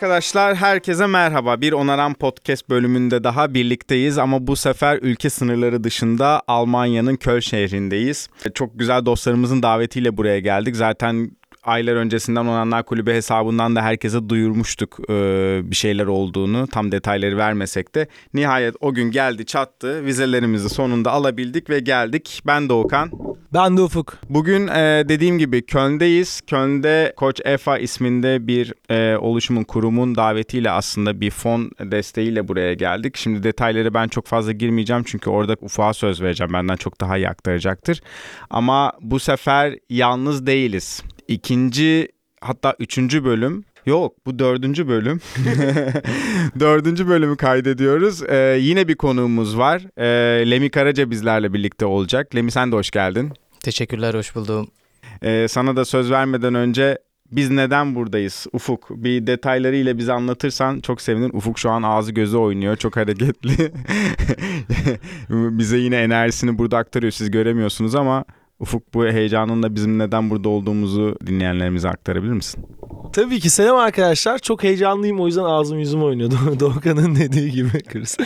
Arkadaşlar herkese merhaba. Bir Onaran Podcast bölümünde daha birlikteyiz ama bu sefer ülke sınırları dışında Almanya'nın Köln şehrindeyiz. Çok güzel dostlarımızın davetiyle buraya geldik. Zaten aylar öncesinden Onanlar Kulübü hesabından da herkese duyurmuştuk e, bir şeyler olduğunu. Tam detayları vermesek de. Nihayet o gün geldi çattı. Vizelerimizi sonunda alabildik ve geldik. Ben Doğukan. Ben de Ufuk. Bugün e, dediğim gibi Köln'deyiz. Köln'de Koç EFA isminde bir e, oluşumun, kurumun davetiyle aslında bir fon desteğiyle buraya geldik. Şimdi detayları ben çok fazla girmeyeceğim çünkü orada Ufuk'a söz vereceğim. Benden çok daha iyi aktaracaktır. Ama bu sefer yalnız değiliz. İkinci hatta üçüncü bölüm Yok bu dördüncü bölüm. dördüncü bölümü kaydediyoruz. Ee, yine bir konuğumuz var. Ee, Lemi Karaca bizlerle birlikte olacak. Lemi sen de hoş geldin. Teşekkürler, hoş buldum. Ee, sana da söz vermeden önce biz neden buradayız Ufuk? Bir detaylarıyla bize anlatırsan çok sevinirim. Ufuk şu an ağzı gözü oynuyor. Çok hareketli. bize yine enerjisini burada aktarıyor. Siz göremiyorsunuz ama Ufuk bu heyecanınla bizim neden burada olduğumuzu dinleyenlerimize aktarabilir misin? Tabii ki selam arkadaşlar. Çok heyecanlıyım o yüzden ağzım yüzüm oynuyordu. Doğukan'ın dediği gibi Chris.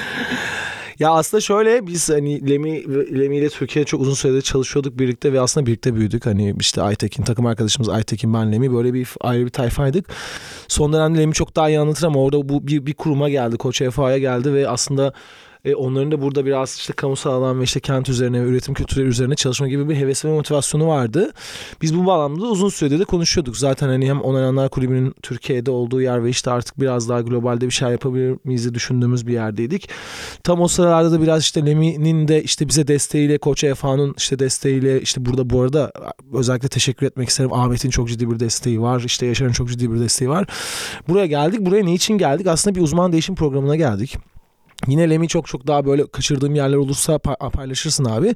Ya aslında şöyle biz hani Lemi, Lemi ile Türkiye'de çok uzun süredir çalışıyorduk birlikte ve aslında birlikte büyüdük. Hani işte Aytekin takım arkadaşımız Aytekin ben Lemi böyle bir ayrı bir tayfaydık. Son dönemde Lemi çok daha iyi anlatır ama orada bu bir, bir kuruma geldi. Koç EFA'ya geldi ve aslında e, onların da burada biraz işte kamusal alan ve işte kent üzerine üretim kültürleri üzerine çalışma gibi bir hevesi ve motivasyonu vardı. Biz bu bağlamda uzun süredir de konuşuyorduk. Zaten hani hem Onaranlar Kulübü'nün Türkiye'de olduğu yer ve işte artık biraz daha globalde bir şey yapabilir miyiz düşündüğümüz bir yerdeydik. Tam o sıralarda da biraz işte Lemi'nin de işte bize desteğiyle Koç EFA'nın işte desteğiyle işte burada bu arada özellikle teşekkür etmek isterim. Ahmet'in çok ciddi bir desteği var. İşte Yaşar'ın çok ciddi bir desteği var. Buraya geldik. Buraya ne için geldik? Aslında bir uzman değişim programına geldik. Yine Lemi çok çok daha böyle kaçırdığım yerler olursa paylaşırsın abi.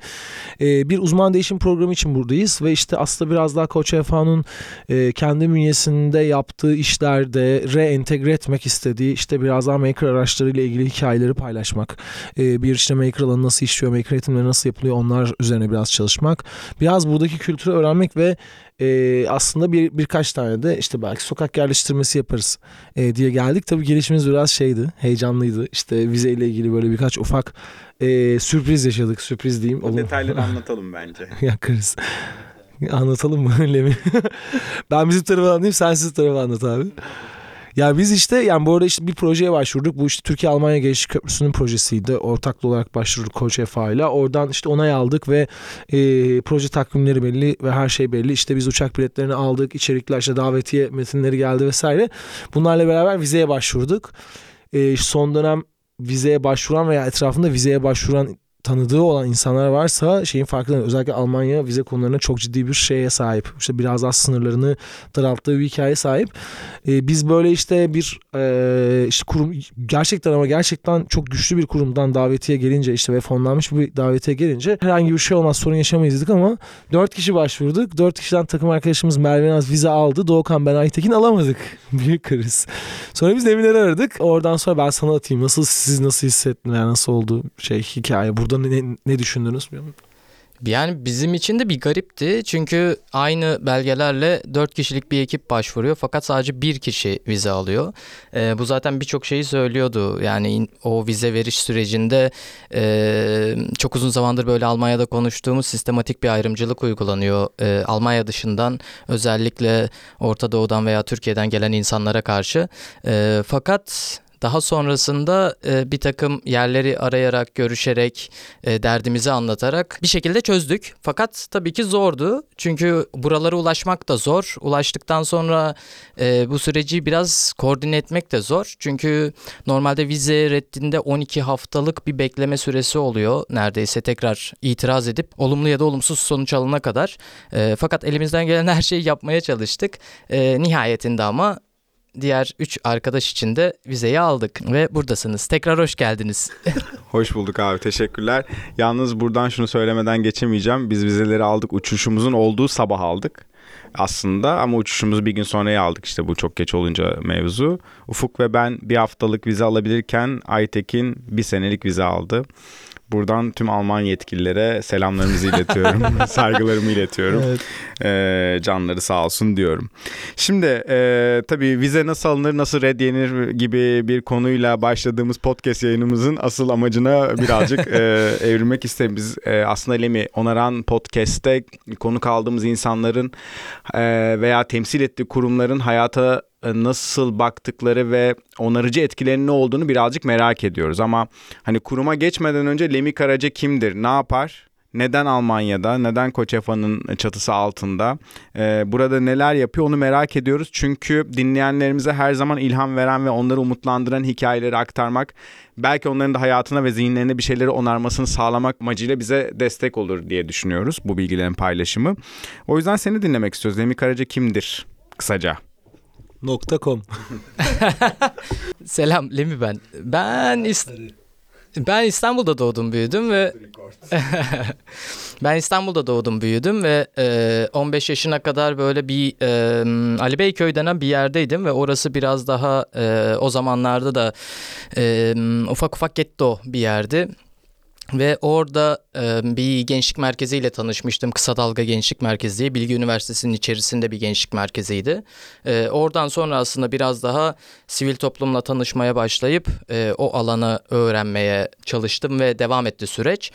Ee, bir uzman değişim programı için buradayız ve işte aslında biraz daha Koç EFA'nın e, kendi bünyesinde yaptığı işlerde reentegre etmek istediği işte biraz daha maker araçlarıyla ilgili hikayeleri paylaşmak. Ee, bir işte maker alanı nasıl işliyor, maker eğitimleri nasıl yapılıyor onlar üzerine biraz çalışmak. Biraz buradaki kültürü öğrenmek ve e, aslında bir birkaç tane de işte belki sokak yerleştirmesi yaparız e, diye geldik. Tabii gelişimiz biraz şeydi, heyecanlıydı. İşte vizeyle ilgili böyle birkaç ufak e, sürpriz yaşadık. Sürpriz diyeyim. O detayları anlatalım bence. Yakarız. Anlatalım mı Lemi? ben bizim tarafı anlatayım, sen siz tarafı anlat abi. Ya biz işte yani bu arada işte bir projeye başvurduk. Bu işte Türkiye Almanya Geçiş Köprüsü'nün projesiydi. Ortaklı olarak başvurduk Koç EFA ile. Oradan işte onay aldık ve e, proje takvimleri belli ve her şey belli. İşte biz uçak biletlerini aldık. içerikler işte davetiye metinleri geldi vesaire. Bunlarla beraber vizeye başvurduk. E, son dönem vizeye başvuran veya etrafında vizeye başvuran tanıdığı olan insanlar varsa şeyin farkında özellikle Almanya vize konularına çok ciddi bir şeye sahip. İşte biraz daha sınırlarını daralttığı bir hikaye sahip. Ee, biz böyle işte bir e, işte kurum gerçekten ama gerçekten çok güçlü bir kurumdan davetiye gelince işte ve fonlanmış bir davetiye gelince herhangi bir şey olmaz sorun yaşamayız dedik ama dört kişi başvurduk. Dört kişiden takım arkadaşımız Merve Naz vize aldı. Doğukan ben Aytekin alamadık. Büyük kriz. Sonra biz Eminleri aradık. Oradan sonra ben sana atayım. Nasıl siz nasıl hissettiniz? Nasıl oldu şey hikaye? Burada ne, ne düşündünüz? Yani bizim için de bir garipti. Çünkü aynı belgelerle 4 kişilik bir ekip başvuruyor fakat sadece bir kişi vize alıyor. E, bu zaten birçok şeyi söylüyordu. Yani o vize veriş sürecinde e, çok uzun zamandır böyle Almanya'da konuştuğumuz sistematik bir ayrımcılık uygulanıyor. E, Almanya dışından özellikle Orta Doğu'dan veya Türkiye'den gelen insanlara karşı. E, fakat daha sonrasında e, bir takım yerleri arayarak, görüşerek, e, derdimizi anlatarak bir şekilde çözdük. Fakat tabii ki zordu. Çünkü buralara ulaşmak da zor. Ulaştıktan sonra e, bu süreci biraz koordine etmek de zor. Çünkü normalde vize reddinde 12 haftalık bir bekleme süresi oluyor. Neredeyse tekrar itiraz edip olumlu ya da olumsuz sonuç alana kadar. E, fakat elimizden gelen her şeyi yapmaya çalıştık. E, nihayetinde ama diğer 3 arkadaş için de vizeyi aldık ve buradasınız. Tekrar hoş geldiniz. hoş bulduk abi teşekkürler. Yalnız buradan şunu söylemeden geçemeyeceğim. Biz vizeleri aldık uçuşumuzun olduğu sabah aldık aslında ama uçuşumuzu bir gün sonraya aldık işte bu çok geç olunca mevzu. Ufuk ve ben bir haftalık vize alabilirken Aytekin bir senelik vize aldı. Buradan tüm Alman yetkililere selamlarımızı iletiyorum. saygılarımı iletiyorum. Evet. Ee, canları sağ olsun diyorum. Şimdi e, tabii vize nasıl alınır, nasıl red yenir gibi bir konuyla başladığımız podcast yayınımızın asıl amacına birazcık e, evrilmek istedim. Biz e, aslında Lemi Onaran Podcast'te konuk aldığımız insanların e, veya temsil ettiği kurumların hayata e, nasıl baktıkları ve onarıcı etkilerinin ne olduğunu birazcık merak ediyoruz. Ama hani kuruma geçmeden önce Lemi Karaca kimdir, ne yapar? Neden Almanya'da? Neden Koçefa'nın çatısı altında? Ee, burada neler yapıyor onu merak ediyoruz. Çünkü dinleyenlerimize her zaman ilham veren ve onları umutlandıran hikayeleri aktarmak belki onların da hayatına ve zihinlerine bir şeyleri onarmasını sağlamak amacıyla bize destek olur diye düşünüyoruz bu bilgilerin paylaşımı. O yüzden seni dinlemek istiyoruz. Lemi Karaca kimdir? Kısaca. Nokta .com. Selam Lemi ben. Ben İst- ben İstanbul'da doğdum büyüdüm ve ben İstanbul'da doğdum büyüdüm ve e, 15 yaşına kadar böyle bir e, Ali Beyköy denen bir yerdeydim ve orası biraz daha e, o zamanlarda da e, ufak ufak getto bir yerdi. Ve orada e, bir gençlik merkeziyle tanışmıştım. Kısa Dalga Gençlik Merkezi diye Bilgi Üniversitesi'nin içerisinde bir gençlik merkeziydi. E, oradan sonra aslında biraz daha sivil toplumla tanışmaya başlayıp e, o alanı öğrenmeye çalıştım ve devam etti süreç.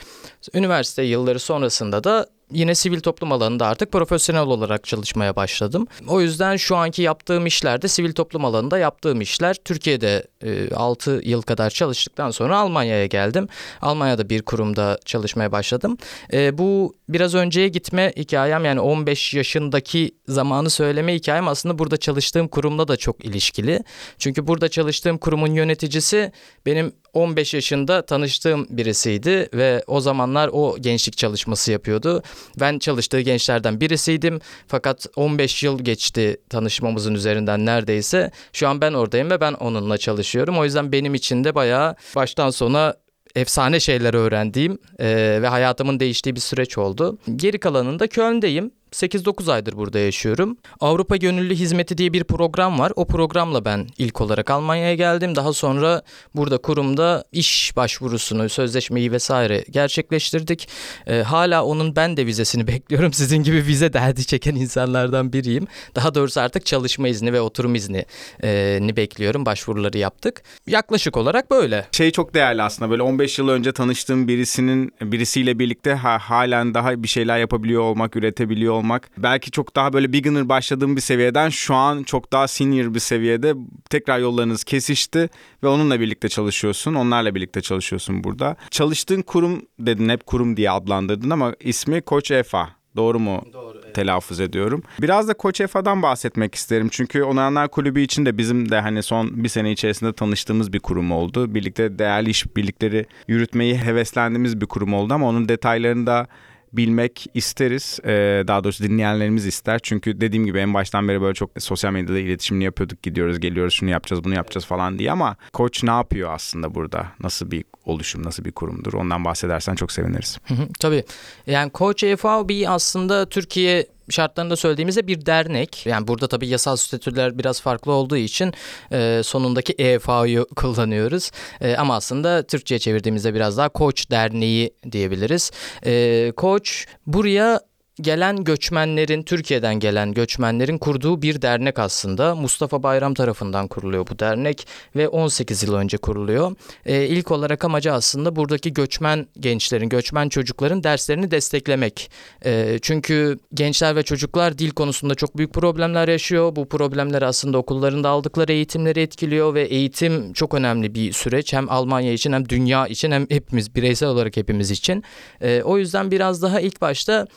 Üniversite yılları sonrasında da yine sivil toplum alanında artık profesyonel olarak çalışmaya başladım. O yüzden şu anki yaptığım işlerde sivil toplum alanında yaptığım işler Türkiye'de e, 6 yıl kadar çalıştıktan sonra Almanya'ya geldim. Almanya'da bir kurumda çalışmaya başladım. E, bu biraz önceye gitme hikayem yani 15 yaşındaki zamanı söyleme hikayem aslında burada çalıştığım kurumla da çok ilişkili. Çünkü burada çalıştığım kurumun yöneticisi benim 15 yaşında tanıştığım birisiydi ve o zamanlar o gençlik çalışması yapıyordu. Ben çalıştığı gençlerden birisiydim fakat 15 yıl geçti tanışmamızın üzerinden neredeyse. Şu an ben oradayım ve ben onunla çalışıyorum. O yüzden benim için de bayağı baştan sona efsane şeyler öğrendiğim e, ve hayatımın değiştiği bir süreç oldu. Geri kalanında Köln'deyim. 8-9 aydır burada yaşıyorum. Avrupa Gönüllü Hizmeti diye bir program var. O programla ben ilk olarak Almanya'ya geldim. Daha sonra burada kurumda iş başvurusunu, sözleşmeyi vesaire gerçekleştirdik. Ee, hala onun ben de vizesini bekliyorum. Sizin gibi vize derdi çeken insanlardan biriyim. Daha doğrusu artık çalışma izni ve oturum izni e, ni bekliyorum. Başvuruları yaptık. Yaklaşık olarak böyle. Şey çok değerli aslında böyle 15 yıl önce tanıştığım birisinin birisiyle birlikte ha, halen daha bir şeyler yapabiliyor olmak, üretebiliyor. Belki çok daha böyle beginner başladığım bir seviyeden şu an çok daha senior bir seviyede tekrar yollarınız kesişti ve onunla birlikte çalışıyorsun. Onlarla birlikte çalışıyorsun burada. Çalıştığın kurum dedin hep kurum diye adlandırdın ama ismi Koç EFA. Doğru mu? Doğru. evet. telaffuz ediyorum. Biraz da Koç EFA'dan bahsetmek isterim. Çünkü Onayanlar Kulübü için de bizim de hani son bir sene içerisinde tanıştığımız bir kurum oldu. Birlikte değerli iş birlikleri yürütmeyi heveslendiğimiz bir kurum oldu ama onun detaylarını da bilmek isteriz. Ee, daha doğrusu dinleyenlerimiz ister. Çünkü dediğim gibi en baştan beri böyle çok sosyal medyada iletişimini yapıyorduk. Gidiyoruz, geliyoruz, şunu yapacağız, bunu yapacağız falan diye ama koç ne yapıyor aslında burada? Nasıl bir oluşum, nasıl bir kurumdur? Ondan bahsedersen çok seviniriz. Tabii. Yani Koç EFAB aslında Türkiye şartlarında söylediğimizde bir dernek. Yani burada tabii yasal statüler biraz farklı olduğu için e, sonundaki EFA'yı kullanıyoruz. E, ama aslında Türkçe'ye çevirdiğimizde biraz daha Koç Derneği diyebiliriz. E, Koç buraya gelen göçmenlerin, Türkiye'den gelen göçmenlerin kurduğu bir dernek aslında. Mustafa Bayram tarafından kuruluyor bu dernek ve 18 yıl önce kuruluyor. Ee, ilk olarak amacı aslında buradaki göçmen gençlerin, göçmen çocukların derslerini desteklemek. Ee, çünkü gençler ve çocuklar dil konusunda çok büyük problemler yaşıyor. Bu problemler aslında okullarında aldıkları eğitimleri etkiliyor ve eğitim çok önemli bir süreç. Hem Almanya için hem dünya için hem hepimiz bireysel olarak hepimiz için. Ee, o yüzden biraz daha ilk başta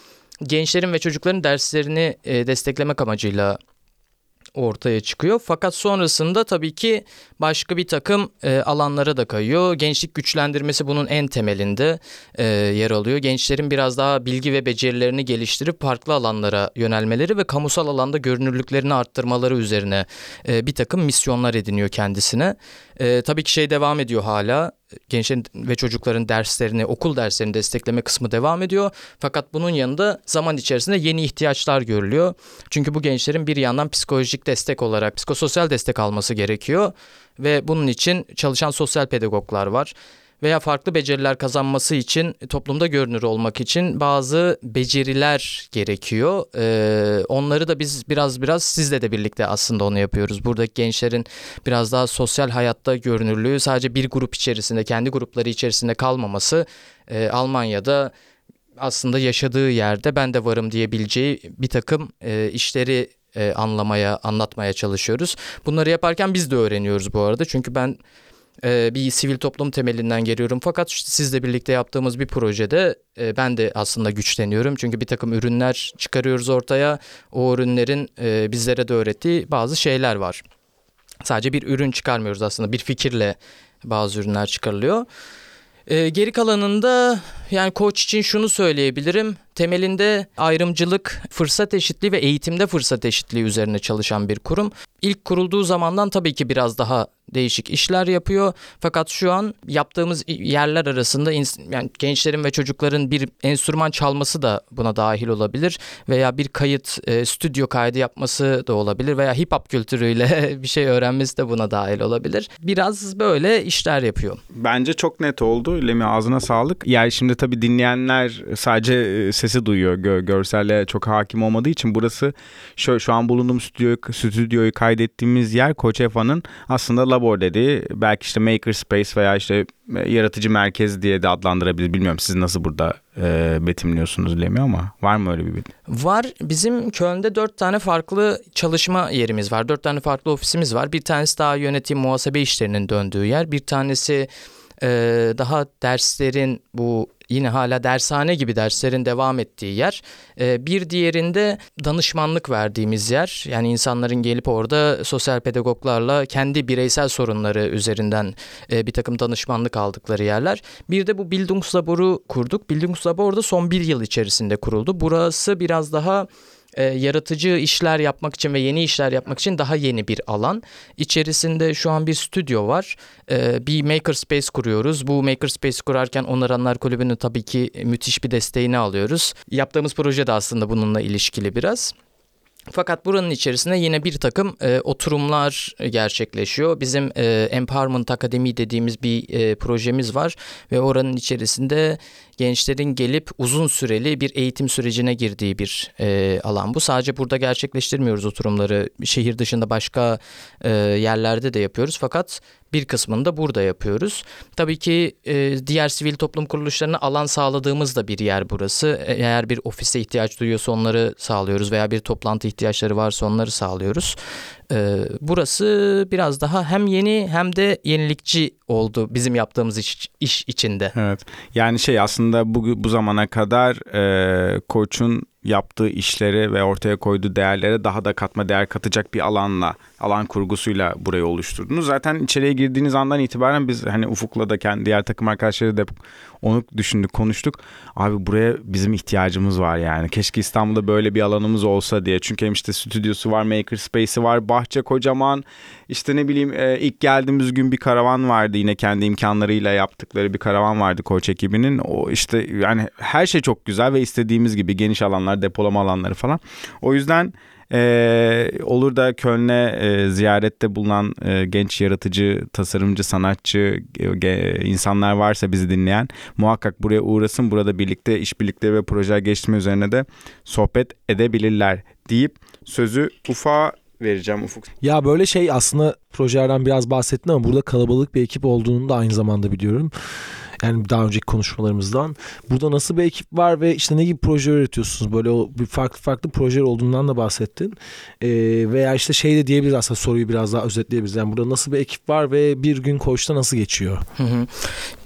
gençlerin ve çocukların derslerini e, desteklemek amacıyla ortaya çıkıyor. Fakat sonrasında tabii ki başka bir takım e, alanlara da kayıyor. Gençlik güçlendirmesi bunun en temelinde e, yer alıyor. Gençlerin biraz daha bilgi ve becerilerini geliştirip farklı alanlara yönelmeleri ve kamusal alanda görünürlüklerini arttırmaları üzerine e, bir takım misyonlar ediniyor kendisine. E, tabii ki şey devam ediyor hala. Gençlerin ve çocukların derslerini, okul derslerini destekleme kısmı devam ediyor. Fakat bunun yanında zaman içerisinde yeni ihtiyaçlar görülüyor. Çünkü bu gençlerin bir yandan psikolojik destek olarak psikososyal destek alması gerekiyor ve bunun için çalışan sosyal pedagoglar var. Veya farklı beceriler kazanması için toplumda görünür olmak için bazı beceriler gerekiyor. Ee, onları da biz biraz biraz sizle de birlikte aslında onu yapıyoruz. Buradaki gençlerin biraz daha sosyal hayatta görünürlüğü sadece bir grup içerisinde kendi grupları içerisinde kalmaması e, Almanya'da aslında yaşadığı yerde ben de varım diyebileceği bir takım e, işleri e, anlamaya, anlatmaya çalışıyoruz. Bunları yaparken biz de öğreniyoruz bu arada. Çünkü ben e, bir sivil toplum temelinden geliyorum. Fakat sizle birlikte yaptığımız bir projede e, ben de aslında güçleniyorum. Çünkü bir takım ürünler çıkarıyoruz ortaya. O ürünlerin e, bizlere de öğrettiği bazı şeyler var. Sadece bir ürün çıkarmıyoruz aslında. Bir fikirle bazı ürünler çıkarılıyor. E, geri kalanında yani koç için şunu söyleyebilirim. Temelinde ayrımcılık, fırsat eşitliği ve eğitimde fırsat eşitliği üzerine çalışan bir kurum. İlk kurulduğu zamandan tabii ki biraz daha değişik işler yapıyor. Fakat şu an yaptığımız yerler arasında yani gençlerin ve çocukların bir enstrüman çalması da buna dahil olabilir veya bir kayıt e, stüdyo kaydı yapması da olabilir veya hip hop kültürüyle bir şey öğrenmesi de buna dahil olabilir. Biraz böyle işler yapıyor. Bence çok net oldu. Lemi ağzına sağlık. Yani şimdi tabii dinleyenler sadece e, sesi duyuyor. Gö- görselle çok hakim olmadığı için burası şu, şu an bulunduğum stüdyoyu, stüdyoyu kaydettiğimiz yer Koç Efa'nın aslında labor dediği belki işte maker space veya işte e, yaratıcı merkez diye de adlandırabilir. Bilmiyorum siz nasıl burada e, betimliyorsunuz Lemi ama var mı öyle bir betim? Var. Bizim Köln'de dört tane farklı çalışma yerimiz var. Dört tane farklı ofisimiz var. Bir tanesi daha yönetim muhasebe işlerinin döndüğü yer. Bir tanesi e, daha derslerin bu yine hala dershane gibi derslerin devam ettiği yer. E, bir diğerinde danışmanlık verdiğimiz yer. Yani insanların gelip orada sosyal pedagoglarla kendi bireysel sorunları üzerinden e, bir takım danışmanlık aldıkları yerler. Bir de bu Bildungslabor'u kurduk. Bildungslabor da son bir yıl içerisinde kuruldu. Burası biraz daha e, yaratıcı işler yapmak için ve yeni işler yapmak için daha yeni bir alan. İçerisinde şu an bir stüdyo var. E, bir makerspace kuruyoruz. Bu makerspace kurarken Onaranlar Kulübü'nün tabii ki müthiş bir desteğini alıyoruz. Yaptığımız proje de aslında bununla ilişkili biraz. Fakat buranın içerisinde yine bir takım e, oturumlar gerçekleşiyor. Bizim e, Empowerment Akademi dediğimiz bir e, projemiz var ve oranın içerisinde gençlerin gelip uzun süreli bir eğitim sürecine girdiği bir e, alan bu. Sadece burada gerçekleştirmiyoruz oturumları. Şehir dışında başka e, yerlerde de yapıyoruz fakat bir kısmını da burada yapıyoruz. Tabii ki e, diğer sivil toplum kuruluşlarına alan sağladığımız da bir yer burası. Eğer bir ofise ihtiyaç duyuyorsa onları sağlıyoruz veya bir toplantı ihtiyaçları varsa onları sağlıyoruz. E, burası biraz daha hem yeni hem de yenilikçi oldu bizim yaptığımız iş, iş içinde. Evet. Yani şey aslında bu, bu zamana kadar e, koçun yaptığı işleri ve ortaya koyduğu değerlere daha da katma değer katacak bir alanla, alan kurgusuyla burayı oluşturdunuz. Zaten içeriye girdiğiniz andan itibaren biz hani Ufuk'la da kendi diğer takım arkadaşları da onu düşündük, konuştuk. Abi buraya bizim ihtiyacımız var yani. Keşke İstanbul'da böyle bir alanımız olsa diye. Çünkü hem işte stüdyosu var, maker space'i var, bahçe kocaman. İşte ne bileyim e, ilk geldiğimiz gün bir karavan vardı yine kendi imkanlarıyla yaptıkları bir karavan vardı koç ekibinin. O işte yani her şey çok güzel ve istediğimiz gibi geniş alanlar, depolama alanları falan. O yüzden ee, olur da Köln'e e, ziyarette bulunan e, genç yaratıcı, tasarımcı, sanatçı e, insanlar varsa bizi dinleyen muhakkak buraya uğrasın. Burada birlikte işbirlikleri ve projeler geliştirme üzerine de sohbet edebilirler deyip sözü Ufuk'a vereceğim Ufuk. Ya böyle şey aslında projelerden biraz bahsettin ama burada kalabalık bir ekip olduğunu da aynı zamanda biliyorum. Yani daha önceki konuşmalarımızdan. Burada nasıl bir ekip var ve işte ne gibi proje üretiyorsunuz? Böyle o bir farklı farklı projeler olduğundan da bahsettin. Ee, veya işte şey de diyebiliriz aslında soruyu biraz daha özetleyebiliriz. Yani burada nasıl bir ekip var ve bir gün koçta nasıl geçiyor?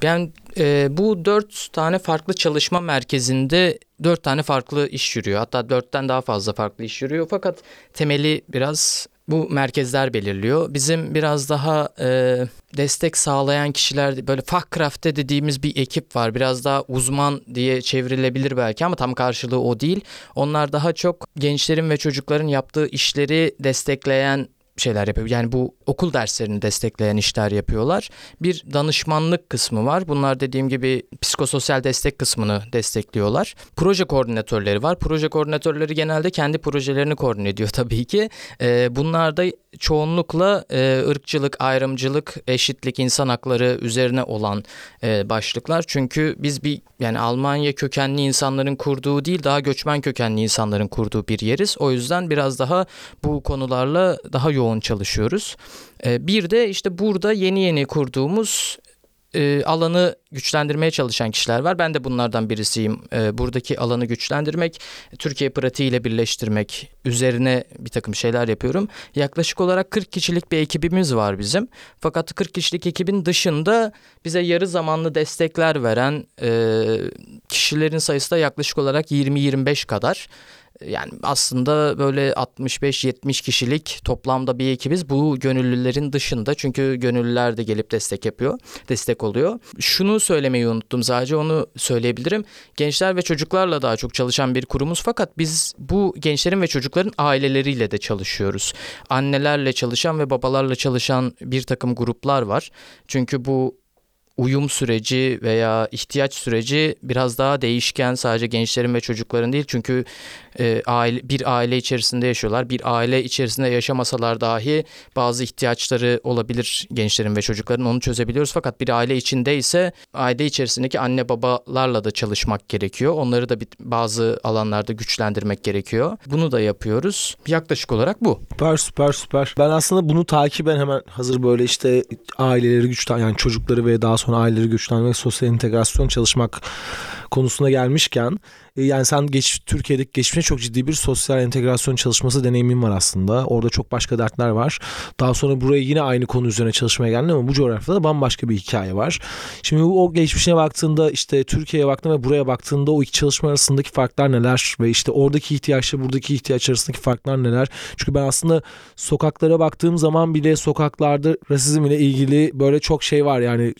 Ben e, bu dört tane farklı çalışma merkezinde dört tane farklı iş yürüyor. Hatta dörtten daha fazla farklı iş yürüyor. Fakat temeli biraz bu merkezler belirliyor. Bizim biraz daha e, destek sağlayan kişiler böyle Fachkraft'te dediğimiz bir ekip var. Biraz daha uzman diye çevrilebilir belki ama tam karşılığı o değil. Onlar daha çok gençlerin ve çocukların yaptığı işleri destekleyen şeyler yapıyor. Yani bu okul derslerini destekleyen işler yapıyorlar. Bir danışmanlık kısmı var. Bunlar dediğim gibi psikososyal destek kısmını destekliyorlar. Proje koordinatörleri var. Proje koordinatörleri genelde kendi projelerini koordine ediyor tabii ki. Ee, bunlar da çoğunlukla e, ırkçılık, ayrımcılık, eşitlik, insan hakları üzerine olan e, başlıklar. Çünkü biz bir yani Almanya kökenli insanların kurduğu değil daha göçmen kökenli insanların kurduğu bir yeriz. O yüzden biraz daha bu konularla daha yoğun çalışıyoruz. E, bir de işte burada yeni yeni kurduğumuz e, alanı güçlendirmeye çalışan kişiler var. Ben de bunlardan birisiyim. E, buradaki alanı güçlendirmek, Türkiye pratiğiyle birleştirmek üzerine bir takım şeyler yapıyorum. Yaklaşık olarak 40 kişilik bir ekibimiz var bizim. Fakat 40 kişilik ekibin dışında bize yarı zamanlı destekler veren e, kişilerin sayısı da yaklaşık olarak 20-25 kadar. Yani aslında böyle 65-70 kişilik toplamda bir ekibiz. Bu gönüllülerin dışında çünkü gönüllüler de gelip destek yapıyor, destek oluyor. Şunu söylemeyi unuttum sadece onu söyleyebilirim. Gençler ve çocuklarla daha çok çalışan bir kurumuz fakat biz bu gençlerin ve çocukların aileleriyle de çalışıyoruz. Annelerle çalışan ve babalarla çalışan bir takım gruplar var. Çünkü bu uyum süreci veya ihtiyaç süreci biraz daha değişken sadece gençlerin ve çocukların değil çünkü e, aile bir aile içerisinde yaşıyorlar. Bir aile içerisinde yaşamasalar dahi bazı ihtiyaçları olabilir gençlerin ve çocukların. Onu çözebiliyoruz. Fakat bir aile içinde ise aile içerisindeki anne babalarla da çalışmak gerekiyor. Onları da bir, bazı alanlarda güçlendirmek gerekiyor. Bunu da yapıyoruz. Yaklaşık olarak bu. Süper süper süper. Ben aslında bunu takiben hemen hazır böyle işte aileleri güçlen yani çocukları ve daha sonra aileleri güçlenmek, sosyal integrasyon çalışmak konusuna gelmişken e, yani sen geç Türkiye'deki geçmişte çok ciddi bir sosyal entegrasyon çalışması deneyimin var aslında. Orada çok başka dertler var. Daha sonra buraya yine aynı konu üzerine çalışmaya geldin ama bu coğrafyada bambaşka bir hikaye var. Şimdi o geçmişine baktığında işte Türkiye'ye baktığında ve buraya baktığında o iki çalışma arasındaki farklar neler ve işte oradaki ihtiyaçla buradaki ihtiyaç arasındaki farklar neler? Çünkü ben aslında sokaklara baktığım zaman bile sokaklarda rasizm ile ilgili böyle çok şey var yani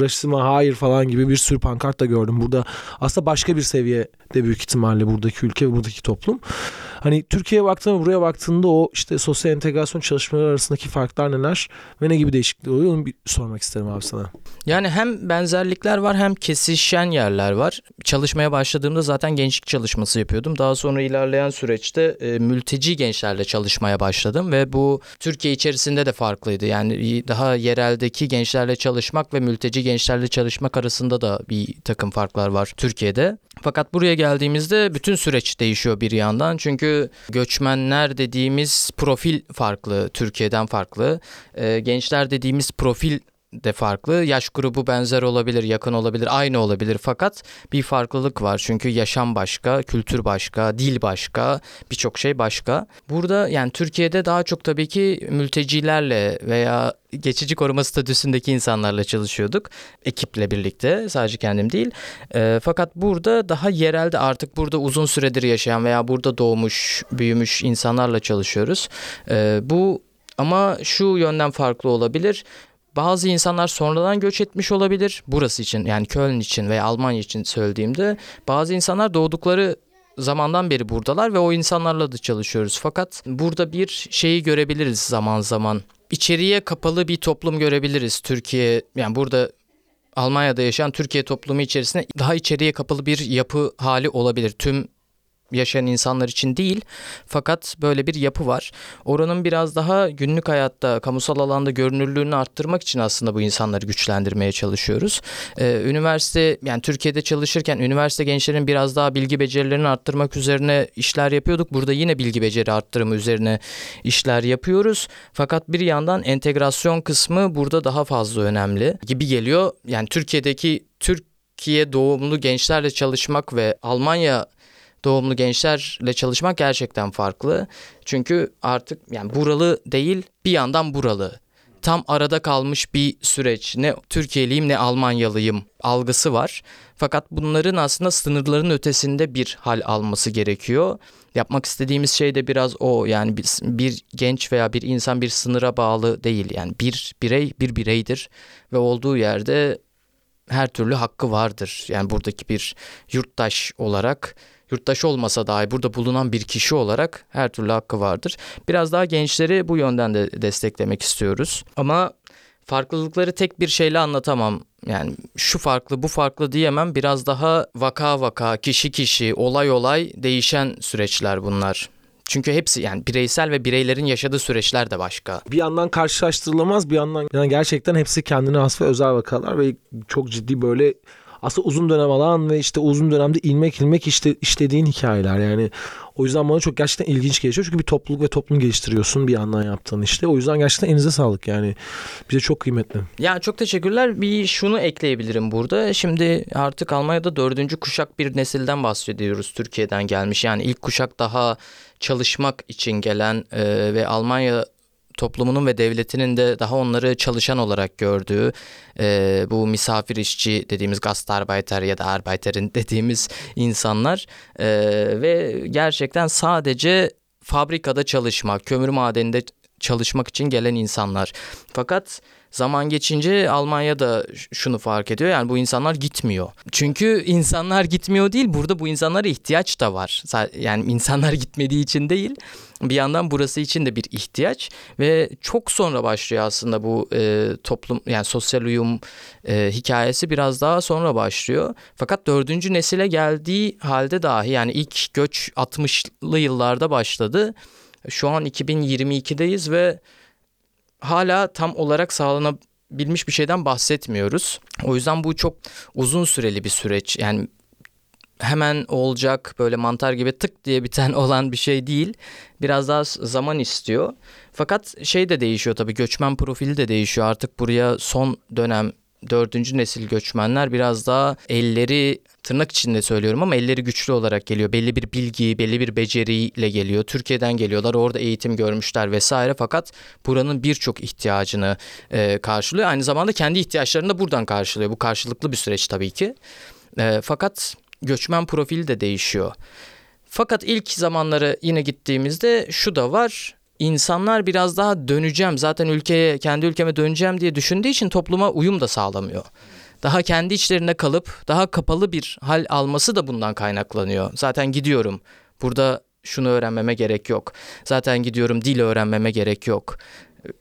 rasizme hayır falan gibi bir sürü pankart da gördüm. Burada aslında başka bir seviye de büyük ihtimalle buradaki ülke ve buradaki toplum. Hani Türkiye'ye baktığında buraya baktığında o işte sosyal entegrasyon çalışmaları arasındaki farklar neler ve ne gibi değişiklikler oluyor onu bir sormak isterim abi sana. Yani hem benzerlikler var hem kesişen yerler var. Çalışmaya başladığımda zaten gençlik çalışması yapıyordum. Daha sonra ilerleyen süreçte e, mülteci gençlerle çalışmaya başladım ve bu Türkiye içerisinde de farklıydı. Yani daha yereldeki gençlerle çalışmak ve mülteci gençlerle çalışmak arasında da bir takım farklar var Türkiye'de. Fakat buraya geldiğimizde bütün süreç değişiyor bir yandan. Çünkü göçmenler dediğimiz profil farklı, Türkiye'den farklı. E, gençler dediğimiz profil de farklı. Yaş grubu benzer olabilir, yakın olabilir, aynı olabilir fakat bir farklılık var. Çünkü yaşam başka, kültür başka, dil başka, birçok şey başka. Burada yani Türkiye'de daha çok tabii ki mültecilerle veya geçici koruma statüsündeki insanlarla çalışıyorduk. Ekiple birlikte sadece kendim değil. E, fakat burada daha yerelde artık burada uzun süredir yaşayan veya burada doğmuş, büyümüş insanlarla çalışıyoruz. E, bu ama şu yönden farklı olabilir. Bazı insanlar sonradan göç etmiş olabilir. Burası için yani Köln için veya Almanya için söylediğimde bazı insanlar doğdukları zamandan beri buradalar ve o insanlarla da çalışıyoruz. Fakat burada bir şeyi görebiliriz zaman zaman. İçeriye kapalı bir toplum görebiliriz. Türkiye yani burada Almanya'da yaşayan Türkiye toplumu içerisinde daha içeriye kapalı bir yapı hali olabilir. Tüm yaşayan insanlar için değil. Fakat böyle bir yapı var. Oranın biraz daha günlük hayatta, kamusal alanda görünürlüğünü arttırmak için aslında bu insanları güçlendirmeye çalışıyoruz. Ee, üniversite yani Türkiye'de çalışırken üniversite gençlerin biraz daha bilgi becerilerini arttırmak üzerine işler yapıyorduk. Burada yine bilgi beceri arttırımı üzerine işler yapıyoruz. Fakat bir yandan entegrasyon kısmı burada daha fazla önemli gibi geliyor. Yani Türkiye'deki Türkiye doğumlu gençlerle çalışmak ve Almanya doğumlu gençlerle çalışmak gerçekten farklı. Çünkü artık yani buralı değil bir yandan buralı. Tam arada kalmış bir süreç. Ne Türkiye'liyim ne Almanyalıyım algısı var. Fakat bunların aslında sınırların ötesinde bir hal alması gerekiyor. Yapmak istediğimiz şey de biraz o. Yani bir, bir genç veya bir insan bir sınıra bağlı değil. Yani bir birey bir bireydir ve olduğu yerde her türlü hakkı vardır. Yani buradaki bir yurttaş olarak yurttaş olmasa dahi burada bulunan bir kişi olarak her türlü hakkı vardır. Biraz daha gençleri bu yönden de desteklemek istiyoruz. Ama farklılıkları tek bir şeyle anlatamam. Yani şu farklı bu farklı diyemem. Biraz daha vaka vaka, kişi kişi, olay olay değişen süreçler bunlar. Çünkü hepsi yani bireysel ve bireylerin yaşadığı süreçler de başka. Bir yandan karşılaştırılamaz bir yandan yani gerçekten hepsi kendine has ve özel vakalar ve çok ciddi böyle aslında uzun dönem alan ve işte uzun dönemde ilmek ilmek işte işlediğin hikayeler yani o yüzden bana çok gerçekten ilginç geliyor çünkü bir topluluk ve toplum geliştiriyorsun bir yandan yaptığın işte o yüzden gerçekten elinize sağlık yani bize çok kıymetli. Ya çok teşekkürler. Bir şunu ekleyebilirim burada. Şimdi artık Almanya'da dördüncü kuşak bir nesilden bahsediyoruz. Türkiye'den gelmiş. Yani ilk kuşak daha çalışmak için gelen e, ve Almanya toplumunun ve devletinin de daha onları çalışan olarak gördüğü e, bu misafir işçi dediğimiz Gastarbeiter ya da Arbeiter'in dediğimiz insanlar e, ve gerçekten sadece fabrikada çalışmak, kömür madeninde çalışmak için gelen insanlar. Fakat zaman geçince Almanya da şunu fark ediyor yani bu insanlar gitmiyor. Çünkü insanlar gitmiyor değil burada bu insanlara ihtiyaç da var. Yani insanlar gitmediği için değil bir yandan burası için de bir ihtiyaç ve çok sonra başlıyor aslında bu e, toplum yani sosyal uyum e, hikayesi biraz daha sonra başlıyor. Fakat dördüncü nesile geldiği halde dahi yani ilk göç 60'lı yıllarda başladı. Şu an 2022'deyiz ve hala tam olarak sağlanabilmiş bir şeyden bahsetmiyoruz. O yüzden bu çok uzun süreli bir süreç. Yani hemen olacak böyle mantar gibi tık diye biten olan bir şey değil. Biraz daha zaman istiyor. Fakat şey de değişiyor tabii göçmen profili de değişiyor. Artık buraya son dönem dördüncü nesil göçmenler biraz daha elleri tırnak içinde söylüyorum ama elleri güçlü olarak geliyor. Belli bir bilgi, belli bir beceriyle geliyor. Türkiye'den geliyorlar, orada eğitim görmüşler vesaire. Fakat buranın birçok ihtiyacını e, karşılıyor. Aynı zamanda kendi ihtiyaçlarını da buradan karşılıyor. Bu karşılıklı bir süreç tabii ki. E, fakat göçmen profili de değişiyor. Fakat ilk zamanları yine gittiğimizde şu da var insanlar biraz daha döneceğim zaten ülkeye kendi ülkeme döneceğim diye düşündüğü için topluma uyum da sağlamıyor. Daha kendi içlerinde kalıp daha kapalı bir hal alması da bundan kaynaklanıyor. Zaten gidiyorum. Burada şunu öğrenmeme gerek yok. Zaten gidiyorum dil öğrenmeme gerek yok.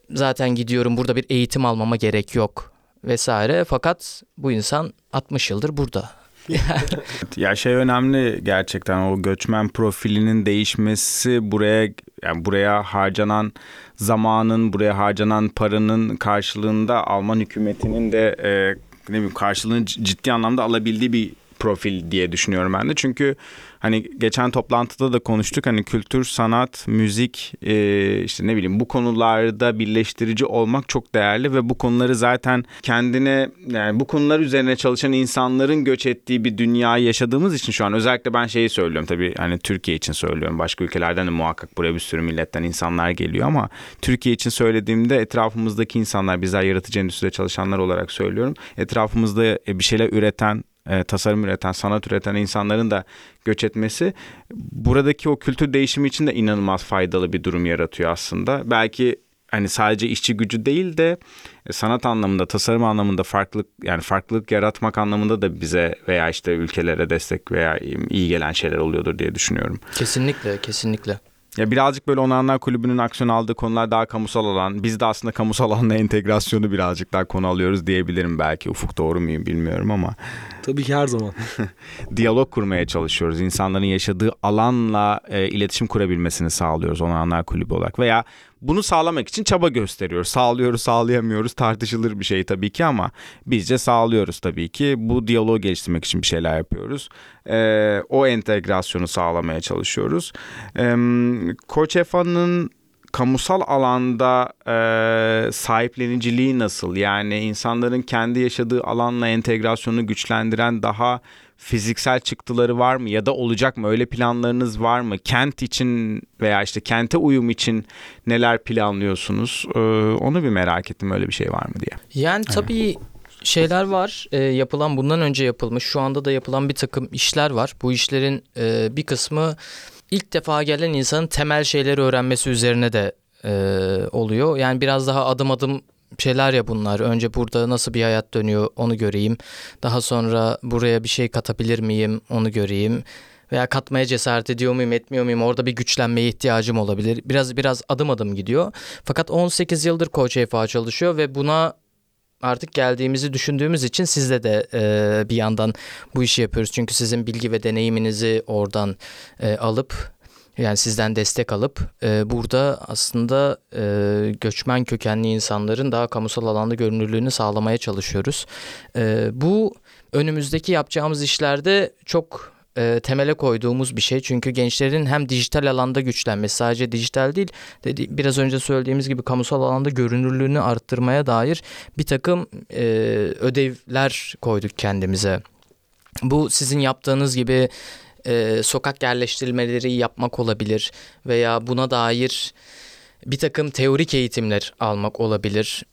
Zaten gidiyorum burada bir eğitim almama gerek yok vesaire. Fakat bu insan 60 yıldır burada. ya şey önemli gerçekten o göçmen profilinin değişmesi buraya yani buraya harcanan zamanın, buraya harcanan paranın karşılığında Alman hükümetinin de e, ne bileyim karşılığını ciddi anlamda alabildiği bir profil diye düşünüyorum ben de. Çünkü hani geçen toplantıda da konuştuk hani kültür, sanat, müzik e, işte ne bileyim bu konularda birleştirici olmak çok değerli ve bu konuları zaten kendine yani bu konular üzerine çalışan insanların göç ettiği bir dünyayı yaşadığımız için şu an özellikle ben şeyi söylüyorum tabii hani Türkiye için söylüyorum. Başka ülkelerden de muhakkak buraya bir sürü milletten insanlar geliyor ama Türkiye için söylediğimde etrafımızdaki insanlar bizler yaratıcı endüstride çalışanlar olarak söylüyorum. Etrafımızda e, bir şeyler üreten e, tasarım üreten, sanat üreten insanların da göç etmesi buradaki o kültür değişimi için de inanılmaz faydalı bir durum yaratıyor aslında. Belki hani sadece işçi gücü değil de e, sanat anlamında, tasarım anlamında farklılık yani farklılık yaratmak anlamında da bize veya işte ülkelere destek veya iyi gelen şeyler oluyordur diye düşünüyorum. Kesinlikle, kesinlikle. Ya birazcık böyle Onanlar Kulübü'nün aksiyon aldığı konular daha kamusal alan. Biz de aslında kamusal alanla entegrasyonu birazcık daha konu alıyoruz diyebilirim belki. Ufuk doğru muyum bilmiyorum ama. Tabii ki her zaman. Diyalog kurmaya çalışıyoruz. İnsanların yaşadığı alanla e, iletişim kurabilmesini sağlıyoruz Onanlar Kulübü olarak. Veya bunu sağlamak için çaba gösteriyoruz. Sağlıyoruz, sağlayamıyoruz tartışılır bir şey tabii ki ama bizce sağlıyoruz tabii ki. Bu diyaloğu geliştirmek için bir şeyler yapıyoruz. Ee, o entegrasyonu sağlamaya çalışıyoruz. Ee, Koç Efa'nın kamusal alanda e, sahipleniciliği nasıl? Yani insanların kendi yaşadığı alanla entegrasyonu güçlendiren daha fiziksel çıktıları var mı ya da olacak mı? Öyle planlarınız var mı? Kent için veya işte kente uyum için neler planlıyorsunuz? Ee, onu bir merak ettim öyle bir şey var mı diye. Yani tabii şeyler var e, yapılan bundan önce yapılmış şu anda da yapılan bir takım işler var. Bu işlerin e, bir kısmı ilk defa gelen insanın temel şeyleri öğrenmesi üzerine de e, oluyor. Yani biraz daha adım adım şeyler ya bunlar. Önce burada nasıl bir hayat dönüyor onu göreyim. Daha sonra buraya bir şey katabilir miyim onu göreyim. Veya katmaya cesaret ediyor muyum etmiyor muyum orada bir güçlenmeye ihtiyacım olabilir. Biraz biraz adım adım gidiyor. Fakat 18 yıldır Koç EFA çalışıyor ve buna artık geldiğimizi düşündüğümüz için sizle de e, bir yandan bu işi yapıyoruz. Çünkü sizin bilgi ve deneyiminizi oradan e, alıp Yani sizden destek alıp e, burada aslında e, göçmen kökenli insanların daha kamusal alanda görünürlüğünü sağlamaya çalışıyoruz. E, bu önümüzdeki yapacağımız işlerde çok e, temele koyduğumuz bir şey. Çünkü gençlerin hem dijital alanda güçlenmesi sadece dijital değil dedi, biraz önce söylediğimiz gibi kamusal alanda görünürlüğünü arttırmaya dair bir takım e, ödevler koyduk kendimize. Bu sizin yaptığınız gibi e, sokak yerleştirmeleri yapmak olabilir veya buna dair bir takım teorik eğitimler almak olabilir.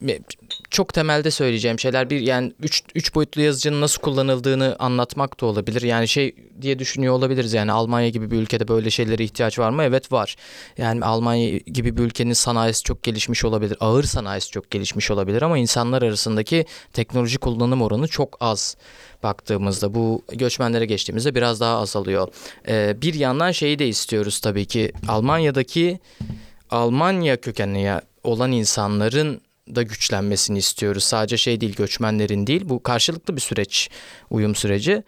Çok temelde söyleyeceğim şeyler bir yani üç, boyutlu yazıcının nasıl kullanıldığını anlatmak da olabilir. Yani şey diye düşünüyor olabiliriz yani Almanya gibi bir ülkede böyle şeylere ihtiyaç var mı? Evet var. Yani Almanya gibi bir ülkenin sanayisi çok gelişmiş olabilir. Ağır sanayisi çok gelişmiş olabilir ama insanlar arasındaki teknoloji kullanım oranı çok az baktığımızda bu göçmenlere geçtiğimizde biraz daha azalıyor. Ee, bir yandan şeyi de istiyoruz tabii ki Almanya'daki Almanya kökenli olan insanların da güçlenmesini istiyoruz. Sadece şey değil göçmenlerin değil bu karşılıklı bir süreç uyum süreci.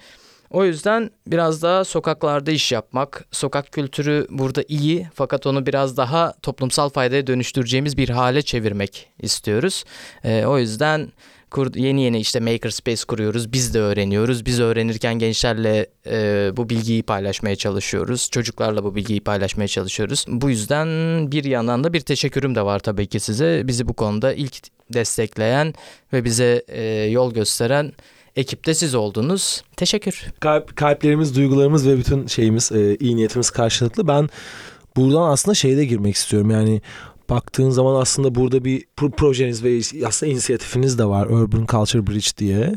O yüzden biraz daha sokaklarda iş yapmak, sokak kültürü burada iyi fakat onu biraz daha toplumsal faydaya dönüştüreceğimiz bir hale çevirmek istiyoruz. Ee, o yüzden kur, yeni yeni işte makerspace kuruyoruz. Biz de öğreniyoruz. Biz öğrenirken gençlerle e, bu bilgiyi paylaşmaya çalışıyoruz. Çocuklarla bu bilgiyi paylaşmaya çalışıyoruz. Bu yüzden bir yandan da bir teşekkürüm de var tabii ki size. Bizi bu konuda ilk destekleyen ve bize e, yol gösteren ekipte siz oldunuz. Teşekkür. Kalp, kalplerimiz, duygularımız ve bütün şeyimiz, e, iyi niyetimiz karşılıklı. Ben buradan aslında şeyde girmek istiyorum. Yani baktığın zaman aslında burada bir pro- projeniz ve aslında inisiyatifiniz de var Urban Culture Bridge diye.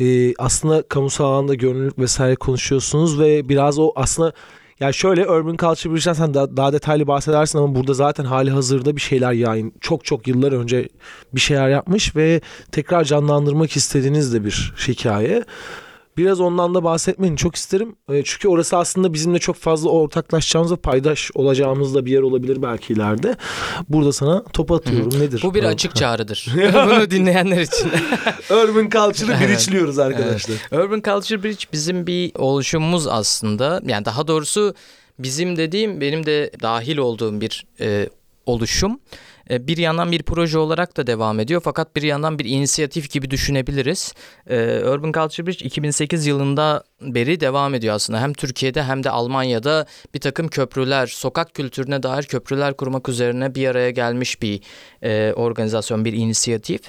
Ee, aslında kamusal alanda gönüllülük vesaire konuşuyorsunuz ve biraz o aslında yani şöyle Urban Culture Bridge'den sen daha, daha detaylı bahsedersin ama burada zaten hali hazırda bir şeyler yayın çok çok yıllar önce bir şeyler yapmış ve tekrar canlandırmak istediğiniz de bir hikaye. Biraz ondan da bahsetmeni çok isterim. E, Çünkü orası aslında bizimle çok fazla ortaklaşacağımız ve paydaş olacağımız da bir yer olabilir belki ileride. Burada sana top atıyorum. Nedir? Bu bir açık çağrıdır. Bunu dinleyenler için. Urban Culture'ı Evet. bridge'liyoruz arkadaşlar. Urban Culture Bridge bizim bir oluşumumuz aslında. Yani daha doğrusu bizim dediğim benim de dahil olduğum bir e, oluşum. E, bir yandan bir proje olarak da devam ediyor fakat bir yandan bir inisiyatif gibi düşünebiliriz. E, Urban Culture Bridge 2008 yılında beri devam ediyor aslında. Hem Türkiye'de hem de Almanya'da bir takım köprüler, sokak kültürüne dair köprüler kurmak üzerine bir araya gelmiş bir e, organizasyon, bir inisiyatif.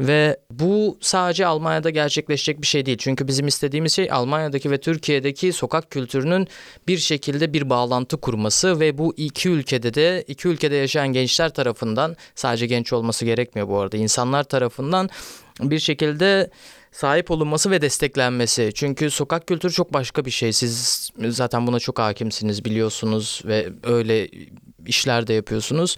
Ve bu sadece Almanya'da gerçekleşecek bir şey değil. Çünkü bizim istediğimiz şey Almanya'daki ve Türkiye'deki sokak kültürünün bir şekilde bir bağlantı kurması ve bu iki ülkede de iki ülkede yaşayan gençler tarafından sadece genç olması gerekmiyor bu arada. insanlar tarafından bir şekilde sahip olunması ve desteklenmesi. Çünkü sokak kültürü çok başka bir şey. Siz zaten buna çok hakimsiniz, biliyorsunuz ve öyle işler de yapıyorsunuz.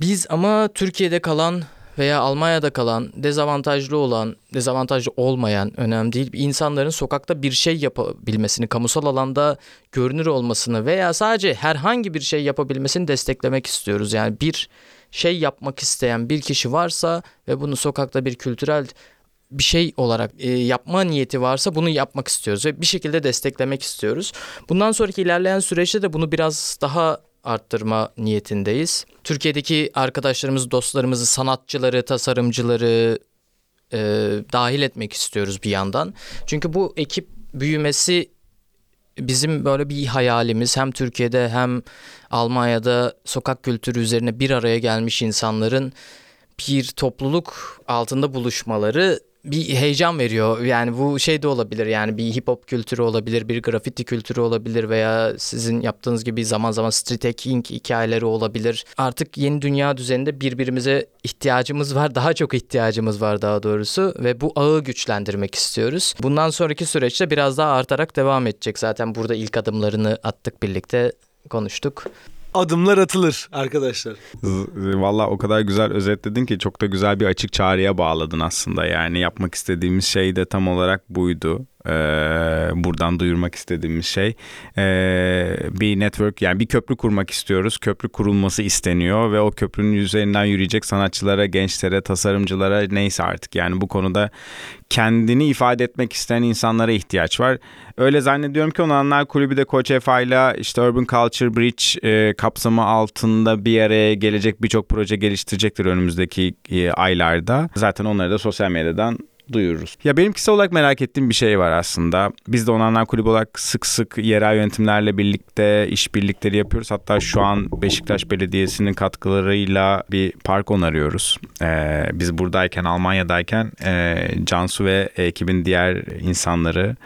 Biz ama Türkiye'de kalan veya Almanya'da kalan, dezavantajlı olan, dezavantajlı olmayan önemli değil. insanların sokakta bir şey yapabilmesini, kamusal alanda görünür olmasını veya sadece herhangi bir şey yapabilmesini desteklemek istiyoruz. Yani bir şey yapmak isteyen bir kişi varsa ve bunu sokakta bir kültürel bir şey olarak e, yapma niyeti varsa bunu yapmak istiyoruz ve bir şekilde desteklemek istiyoruz. Bundan sonraki ilerleyen süreçte de bunu biraz daha arttırma niyetindeyiz. Türkiye'deki arkadaşlarımız, dostlarımızı, sanatçıları, tasarımcıları e, dahil etmek istiyoruz bir yandan. Çünkü bu ekip büyümesi bizim böyle bir hayalimiz. Hem Türkiye'de hem Almanya'da sokak kültürü üzerine bir araya gelmiş insanların bir topluluk altında buluşmaları bir heyecan veriyor. Yani bu şey de olabilir yani bir hip hop kültürü olabilir, bir grafiti kültürü olabilir veya sizin yaptığınız gibi zaman zaman street hacking hikayeleri olabilir. Artık yeni dünya düzeninde birbirimize ihtiyacımız var. Daha çok ihtiyacımız var daha doğrusu ve bu ağı güçlendirmek istiyoruz. Bundan sonraki süreçte biraz daha artarak devam edecek. Zaten burada ilk adımlarını attık birlikte konuştuk. Adımlar atılır arkadaşlar. Z- Valla o kadar güzel özetledin ki çok da güzel bir açık çağrıya bağladın aslında. Yani yapmak istediğimiz şey de tam olarak buydu. E, buradan duyurmak istediğimiz şey. E, bir network yani bir köprü kurmak istiyoruz. Köprü kurulması isteniyor ve o köprünün üzerinden yürüyecek sanatçılara, gençlere, tasarımcılara neyse artık yani bu konuda kendini ifade etmek isteyen insanlara ihtiyaç var. Öyle zannediyorum ki Onanlar Kulübü de Koç Efa ile işte Urban Culture Bridge e, kapsamı altında bir araya gelecek birçok proje geliştirecektir önümüzdeki e, aylarda. Zaten onları da sosyal medyadan duyururuz. Ya benim kişisel olarak merak ettiğim bir şey var aslında. Biz de Onanlar Kulübü olarak sık sık yerel yönetimlerle birlikte işbirlikleri yapıyoruz. Hatta şu an Beşiktaş Belediyesi'nin katkılarıyla bir park onarıyoruz. Ee, biz buradayken, Almanya'dayken e, Cansu ve ekibin diğer insanları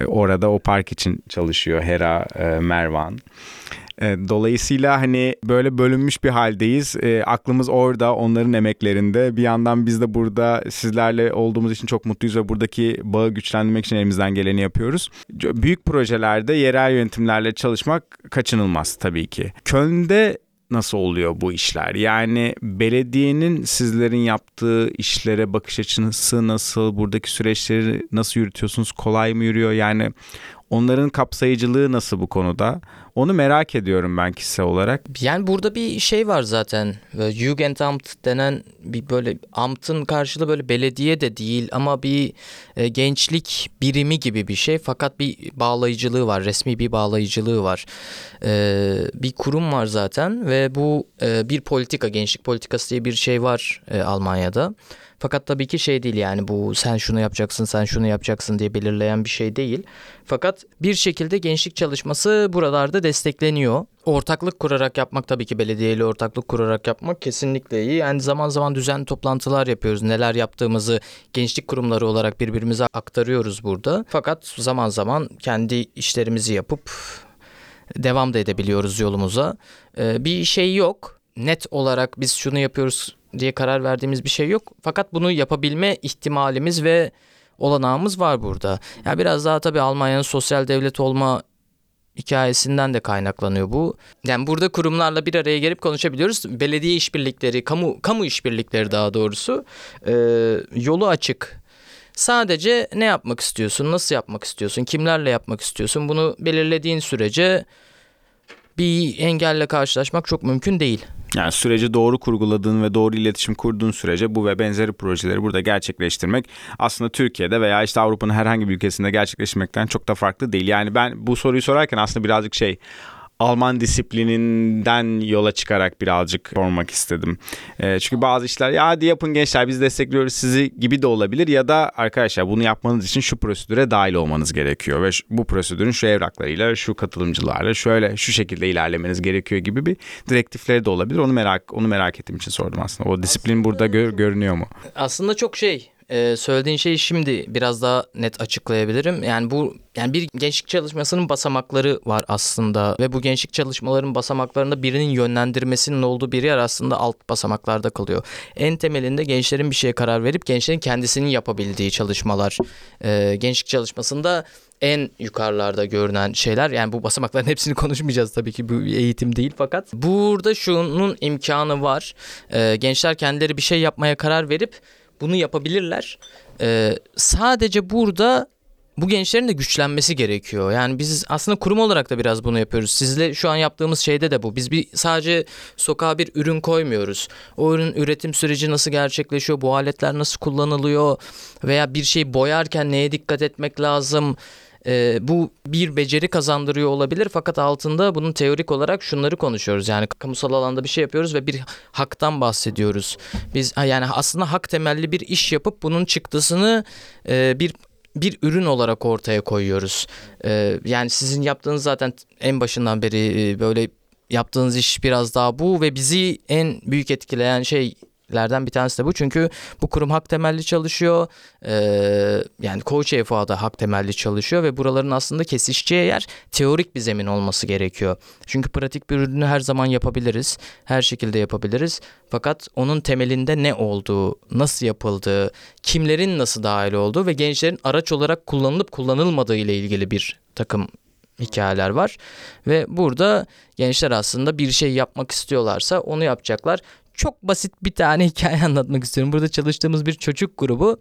e, orada o park için çalışıyor. Hera, e, Mervan. E, Dolayısıyla hani böyle bölünmüş bir haldeyiz. E, aklımız orada, onların emeklerinde. Bir yandan biz de burada sizlerle olduğumuz için çok mutluyuz ve buradaki bağı güçlendirmek için elimizden geleni yapıyoruz. Büyük projelerde yerel yönetimlerle çalışmak kaçınılmaz tabii ki. Köln'de nasıl oluyor bu işler? Yani belediyenin sizlerin yaptığı işlere bakış açısı nasıl? Buradaki süreçleri nasıl yürütüyorsunuz? Kolay mı yürüyor? Yani onların kapsayıcılığı nasıl bu konuda? Onu merak ediyorum ben kişisel olarak. Yani burada bir şey var zaten. Jugendamt denen bir böyle amtın karşılığı böyle belediye de değil ama bir e, gençlik birimi gibi bir şey. Fakat bir bağlayıcılığı var. Resmi bir bağlayıcılığı var. E, bir kurum var zaten ve bu e, bir politika, gençlik politikası diye bir şey var e, Almanya'da. Fakat tabii ki şey değil yani bu sen şunu yapacaksın sen şunu yapacaksın diye belirleyen bir şey değil. Fakat bir şekilde gençlik çalışması buralarda destekleniyor. Ortaklık kurarak yapmak tabii ki belediyeyle ortaklık kurarak yapmak kesinlikle iyi. Yani zaman zaman düzenli toplantılar yapıyoruz. Neler yaptığımızı gençlik kurumları olarak birbirimize aktarıyoruz burada. Fakat zaman zaman kendi işlerimizi yapıp devam da edebiliyoruz yolumuza. Ee, bir şey yok. Net olarak biz şunu yapıyoruz diye karar verdiğimiz bir şey yok. Fakat bunu yapabilme ihtimalimiz ve olanağımız var burada. Ya yani biraz daha tabii Almanya'nın sosyal devlet olma hikayesinden de kaynaklanıyor bu. Yani burada kurumlarla bir araya gelip konuşabiliyoruz. Belediye işbirlikleri, kamu kamu işbirlikleri daha doğrusu e, yolu açık. Sadece ne yapmak istiyorsun, nasıl yapmak istiyorsun, kimlerle yapmak istiyorsun bunu belirlediğin sürece bir engelle karşılaşmak çok mümkün değil. Yani süreci doğru kurguladığın ve doğru iletişim kurduğun sürece bu ve benzeri projeleri burada gerçekleştirmek aslında Türkiye'de veya işte Avrupa'nın herhangi bir ülkesinde gerçekleştirmekten çok da farklı değil. Yani ben bu soruyu sorarken aslında birazcık şey Alman disiplininden yola çıkarak birazcık sormak istedim. E, çünkü bazı işler ya hadi yapın gençler biz destekliyoruz sizi gibi de olabilir ya da arkadaşlar bunu yapmanız için şu prosedüre dahil olmanız gerekiyor ve bu prosedürün şu evraklarıyla, şu katılımcılarla şöyle şu şekilde ilerlemeniz gerekiyor gibi bir direktifleri de olabilir. Onu merak onu merak ettiğim için sordum aslında. O disiplin burada gör, görünüyor mu? Aslında çok şey ee, söylediğin şeyi şimdi biraz daha net açıklayabilirim. Yani bu yani bir gençlik çalışmasının basamakları var aslında ve bu gençlik çalışmaların basamaklarında birinin yönlendirmesinin olduğu bir yer aslında alt basamaklarda kalıyor. En temelinde gençlerin bir şeye karar verip gençlerin kendisinin yapabildiği çalışmalar. Ee, gençlik çalışmasında en yukarılarda görünen şeyler yani bu basamakların hepsini konuşmayacağız tabii ki bu eğitim değil fakat burada şunun imkanı var. Ee, gençler kendileri bir şey yapmaya karar verip bunu yapabilirler. Ee, sadece burada bu gençlerin de güçlenmesi gerekiyor. Yani biz aslında kurum olarak da biraz bunu yapıyoruz. Sizle şu an yaptığımız şeyde de bu. Biz bir sadece sokağa bir ürün koymuyoruz. O ürün üretim süreci nasıl gerçekleşiyor? Bu aletler nasıl kullanılıyor? Veya bir şey boyarken neye dikkat etmek lazım? E, bu bir beceri kazandırıyor olabilir fakat altında bunun teorik olarak şunları konuşuyoruz. Yani kamusal alanda bir şey yapıyoruz ve bir haktan bahsediyoruz. Biz yani aslında hak temelli bir iş yapıp bunun çıktısını e, bir bir ürün olarak ortaya koyuyoruz. E, yani sizin yaptığınız zaten en başından beri e, böyle yaptığınız iş biraz daha bu ve bizi en büyük etkileyen şey lerden bir tanesi de bu. Çünkü bu kurum hak temelli çalışıyor. Ee, yani Coach da hak temelli çalışıyor ve buraların aslında kesişeceği yer teorik bir zemin olması gerekiyor. Çünkü pratik bir ürünü her zaman yapabiliriz. Her şekilde yapabiliriz. Fakat onun temelinde ne olduğu, nasıl yapıldığı, kimlerin nasıl dahil olduğu ve gençlerin araç olarak kullanılıp kullanılmadığı ile ilgili bir takım hikayeler var ve burada gençler aslında bir şey yapmak istiyorlarsa onu yapacaklar çok basit bir tane hikaye anlatmak istiyorum. Burada çalıştığımız bir çocuk grubu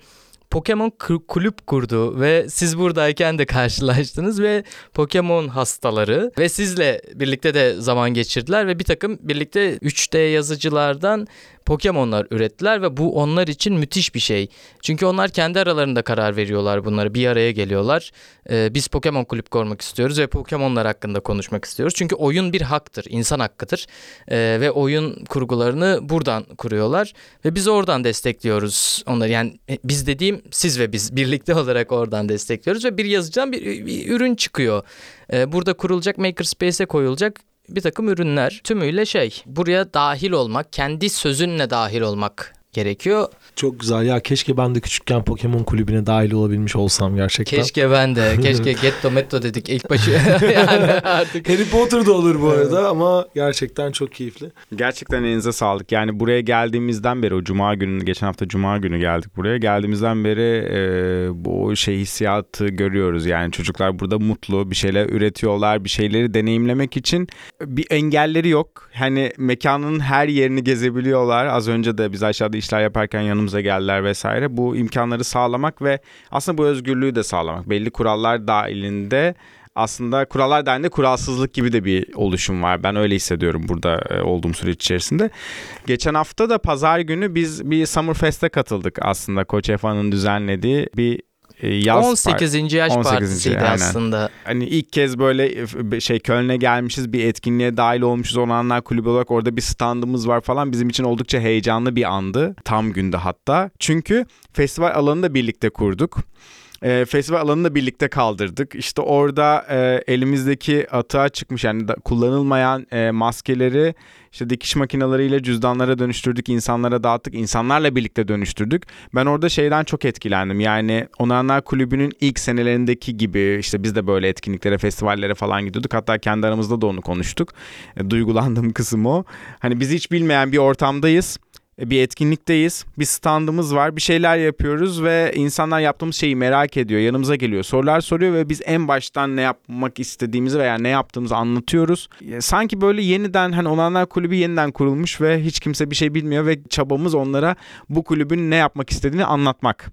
Pokemon kulüp kurdu ve siz buradayken de karşılaştınız ve Pokemon hastaları ve sizle birlikte de zaman geçirdiler ve bir takım birlikte 3D yazıcılardan Pokemon'lar ürettiler ve bu onlar için müthiş bir şey. Çünkü onlar kendi aralarında karar veriyorlar bunları. Bir araya geliyorlar. Ee, biz Pokemon kulüp kurmak istiyoruz ve Pokemon'lar hakkında konuşmak istiyoruz. Çünkü oyun bir haktır, insan hakkıdır. Ee, ve oyun kurgularını buradan kuruyorlar ve biz oradan destekliyoruz onları. Yani e, biz dediğim siz ve biz birlikte olarak oradan destekliyoruz ve bir yazıcıdan bir, bir ürün çıkıyor. Ee, burada kurulacak Makerspace'e koyulacak bir takım ürünler tümüyle şey buraya dahil olmak kendi sözünle dahil olmak gerekiyor. Çok güzel ya keşke ben de küçükken Pokemon kulübüne dahil olabilmiş olsam gerçekten. Keşke ben de keşke Getto Metto dedik ilk başı yani artık Harry Potter da olur bu arada ama gerçekten çok keyifli. Gerçekten elinize sağlık. Yani buraya geldiğimizden beri o cuma günü geçen hafta cuma günü geldik buraya. Geldiğimizden beri e, bu şey hissiyatı görüyoruz. Yani çocuklar burada mutlu bir şeyler üretiyorlar. Bir şeyleri deneyimlemek için bir engelleri yok. Hani mekanın her yerini gezebiliyorlar. Az önce de biz aşağıda işler yaparken yanımıza geldiler vesaire. Bu imkanları sağlamak ve aslında bu özgürlüğü de sağlamak. Belli kurallar dahilinde aslında kurallar dahilinde kuralsızlık gibi de bir oluşum var. Ben öyle hissediyorum burada e, olduğum süreç içerisinde. Geçen hafta da pazar günü biz bir Summerfest'e katıldık aslında Koç Efa'nın düzenlediği bir yaz 18. yaş 18. partisiydi aynen. aslında. hani ilk kez böyle e, şey Köln'e gelmişiz bir etkinliğe dahil olmuşuz olanlar kulübü olarak orada bir standımız var falan bizim için oldukça heyecanlı bir andı tam günde hatta çünkü festival alanını da birlikte kurduk. E, festival alanını da birlikte kaldırdık. İşte orada e, elimizdeki atığa çıkmış yani da, kullanılmayan e, maskeleri işte dikiş makineleriyle cüzdanlara dönüştürdük, insanlara dağıttık, insanlarla birlikte dönüştürdük. Ben orada şeyden çok etkilendim. Yani Onanlar Kulübü'nün ilk senelerindeki gibi işte biz de böyle etkinliklere, festivallere falan gidiyorduk. Hatta kendi aramızda da onu konuştuk. E, duygulandığım kısım o. Hani biz hiç bilmeyen bir ortamdayız bir etkinlikteyiz. Bir standımız var. Bir şeyler yapıyoruz ve insanlar yaptığımız şeyi merak ediyor. Yanımıza geliyor. Sorular soruyor ve biz en baştan ne yapmak istediğimizi veya ne yaptığımızı anlatıyoruz. E, Sanki böyle yeniden hani Olanlar Kulübü yeniden kurulmuş ve hiç kimse bir şey bilmiyor ve çabamız onlara bu kulübün ne yapmak istediğini anlatmak.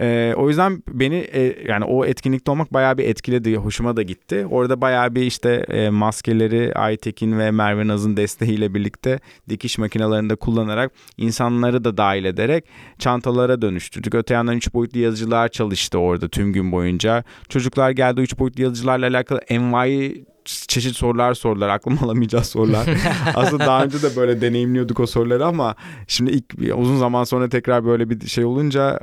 E, o yüzden beni e, yani o etkinlikte olmak bayağı bir etkiledi. Hoşuma da gitti. Orada bayağı bir işte e, maskeleri Aytekin ve Merve Naz'ın desteğiyle birlikte dikiş makinelerinde kullanarak insanları da dahil ederek çantalara dönüştürdük. Öte yandan 3 boyutlu yazıcılar çalıştı orada tüm gün boyunca. Çocuklar geldi 3 boyutlu yazıcılarla alakalı envai çeşit sorular sordular. Aklım alamayacağı sorular. Aslında daha önce de böyle deneyimliyorduk o soruları ama şimdi ilk uzun zaman sonra tekrar böyle bir şey olunca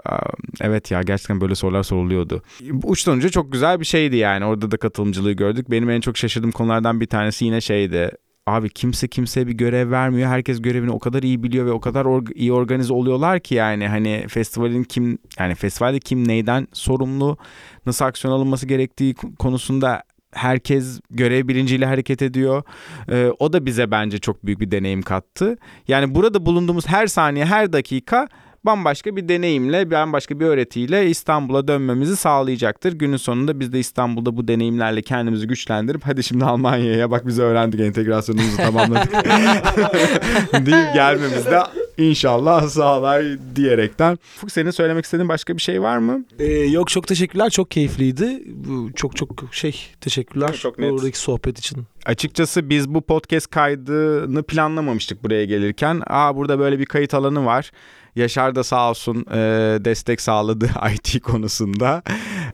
evet ya gerçekten böyle sorular soruluyordu. Uçtan uca çok güzel bir şeydi yani. Orada da katılımcılığı gördük. Benim en çok şaşırdığım konulardan bir tanesi yine şeydi. Abi kimse kimseye bir görev vermiyor. Herkes görevini o kadar iyi biliyor ve o kadar org- iyi organize oluyorlar ki yani hani festivalin kim yani festivalde kim neyden sorumlu, nasıl aksiyon alınması gerektiği konusunda herkes görev bilinciyle hareket ediyor. Ee, o da bize bence çok büyük bir deneyim kattı. Yani burada bulunduğumuz her saniye, her dakika bambaşka bir deneyimle, bambaşka bir öğretiyle İstanbul'a dönmemizi sağlayacaktır. Günün sonunda biz de İstanbul'da bu deneyimlerle kendimizi güçlendirip hadi şimdi Almanya'ya bak biz öğrendik entegrasyonumuzu tamamladık deyip gelmemiz de inşallah sağlar diyerekten. Fuk senin söylemek istediğin başka bir şey var mı? Ee, yok çok teşekkürler çok keyifliydi. Bu Çok çok şey teşekkürler Çok net. buradaki sohbet için. Açıkçası biz bu podcast kaydını planlamamıştık buraya gelirken. Aa burada böyle bir kayıt alanı var. Yaşar da sağ olsun e, destek sağladı IT konusunda.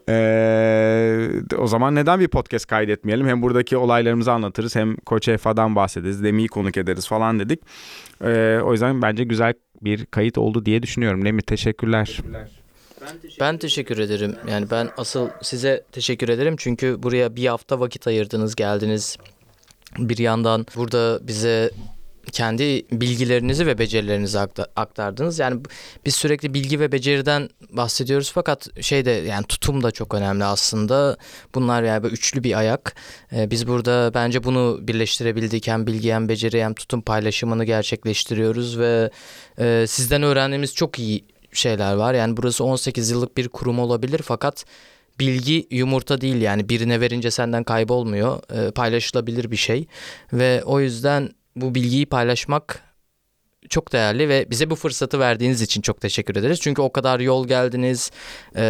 E, o zaman neden bir podcast kaydetmeyelim? Hem buradaki olaylarımızı anlatırız hem Koç EFA'dan bahsederiz. Lemi'yi konuk ederiz falan dedik. E, o yüzden bence güzel bir kayıt oldu diye düşünüyorum. Lemi teşekkürler. Ben teşekkür ederim. Yani ben asıl size teşekkür ederim. Çünkü buraya bir hafta vakit ayırdınız, geldiniz. Bir yandan burada bize kendi bilgilerinizi ve becerilerinizi akta- aktardınız. Yani biz sürekli bilgi ve beceriden bahsediyoruz fakat şey de yani tutum da çok önemli aslında. Bunlar yani böyle üçlü bir ayak. Ee, biz burada bence bunu birleştirebildik. Hem bilgi hem beceri hem tutum paylaşımını gerçekleştiriyoruz ve e, sizden öğrendiğimiz çok iyi şeyler var. Yani burası 18 yıllık bir kurum olabilir fakat bilgi yumurta değil yani birine verince senden kaybolmuyor. Ee, paylaşılabilir bir şey ve o yüzden bu bilgiyi paylaşmak çok değerli ve bize bu fırsatı verdiğiniz için çok teşekkür ederiz. Çünkü o kadar yol geldiniz, e,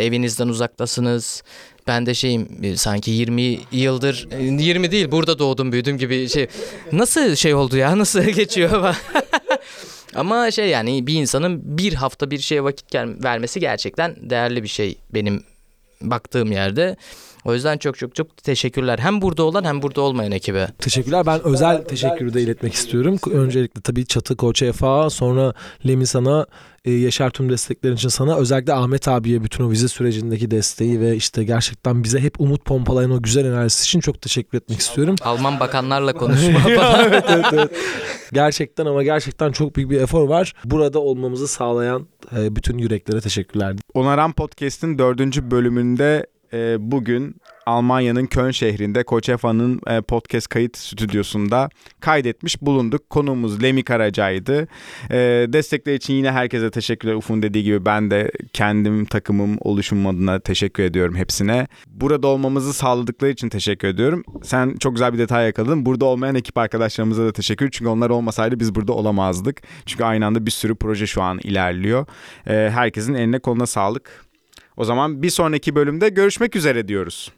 evinizden uzaktasınız. Ben de şeyim e, sanki 20 yıldır, e, 20 değil burada doğdum büyüdüm gibi şey. Nasıl şey oldu ya, nasıl geçiyor? Ama şey yani bir insanın bir hafta bir şeye vakit vermesi gerçekten değerli bir şey benim baktığım yerde. O yüzden çok çok çok teşekkürler. Hem burada olan hem burada olmayan ekibe. Teşekkürler. Ben özel teşekkürü de iletmek istiyorum. Öncelikle tabii Çatı Koç Efa, sonra Lemi sana, e, Yaşar tüm desteklerin için sana. Özellikle Ahmet abiye bütün o vize sürecindeki desteği ve işte gerçekten bize hep umut pompalayan o güzel enerjisi için çok teşekkür etmek istiyorum. Alman bakanlarla konuşma falan. evet, evet, evet. Gerçekten ama gerçekten çok büyük bir efor var. Burada olmamızı sağlayan e, bütün yüreklere teşekkürler. Onaran Podcast'in dördüncü bölümünde e, bugün Almanya'nın Köln şehrinde Koçefa'nın e, podcast kayıt stüdyosunda kaydetmiş bulunduk. Konuğumuz Lemi Karaca'ydı. E, destekler için yine herkese teşekkürler. Ufun dediği gibi ben de kendim, takımım, oluşumum adına teşekkür ediyorum hepsine. Burada olmamızı sağladıkları için teşekkür ediyorum. Sen çok güzel bir detay yakaladın. Burada olmayan ekip arkadaşlarımıza da teşekkür Çünkü onlar olmasaydı biz burada olamazdık. Çünkü aynı anda bir sürü proje şu an ilerliyor. E, herkesin eline koluna sağlık. O zaman bir sonraki bölümde görüşmek üzere diyoruz.